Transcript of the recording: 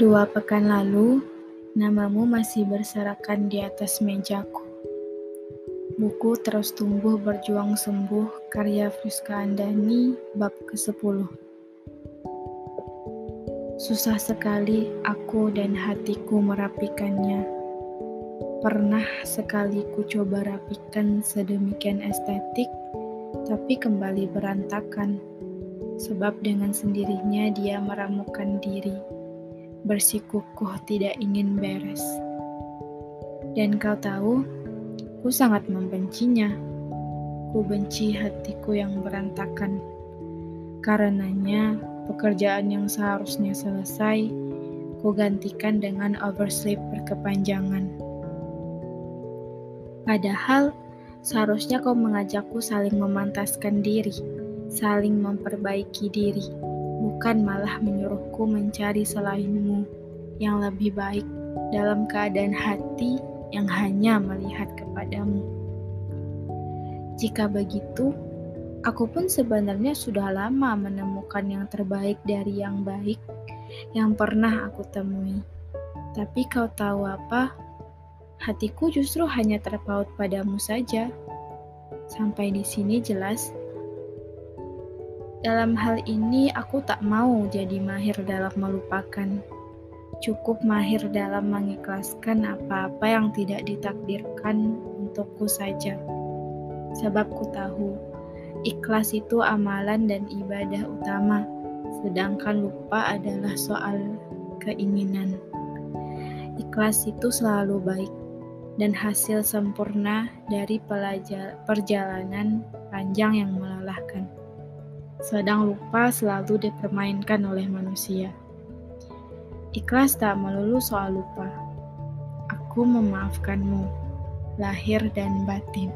Dua pekan lalu, namamu masih berserakan di atas mejaku. Buku terus tumbuh berjuang sembuh karya Friska Andani bab ke-10. Susah sekali aku dan hatiku merapikannya. Pernah sekali ku coba rapikan sedemikian estetik, tapi kembali berantakan. Sebab dengan sendirinya dia meramukan diri bersikukuh tidak ingin beres. Dan kau tahu, ku sangat membencinya. Ku benci hatiku yang berantakan. Karenanya, pekerjaan yang seharusnya selesai, ku gantikan dengan oversleep berkepanjangan. Padahal, seharusnya kau mengajakku saling memantaskan diri, saling memperbaiki diri bukan malah menyuruhku mencari selainmu yang lebih baik dalam keadaan hati yang hanya melihat kepadamu. Jika begitu, aku pun sebenarnya sudah lama menemukan yang terbaik dari yang baik yang pernah aku temui. Tapi kau tahu apa? Hatiku justru hanya terpaut padamu saja. Sampai di sini jelas dalam hal ini, aku tak mau jadi mahir dalam melupakan. Cukup mahir dalam mengikhlaskan apa-apa yang tidak ditakdirkan untukku saja. Sebab ku tahu, ikhlas itu amalan dan ibadah utama, sedangkan lupa adalah soal keinginan. Ikhlas itu selalu baik dan hasil sempurna dari perjalanan panjang yang melelahkan sedang lupa selalu dipermainkan oleh manusia. Ikhlas tak melulu soal lupa. Aku memaafkanmu, lahir dan batin.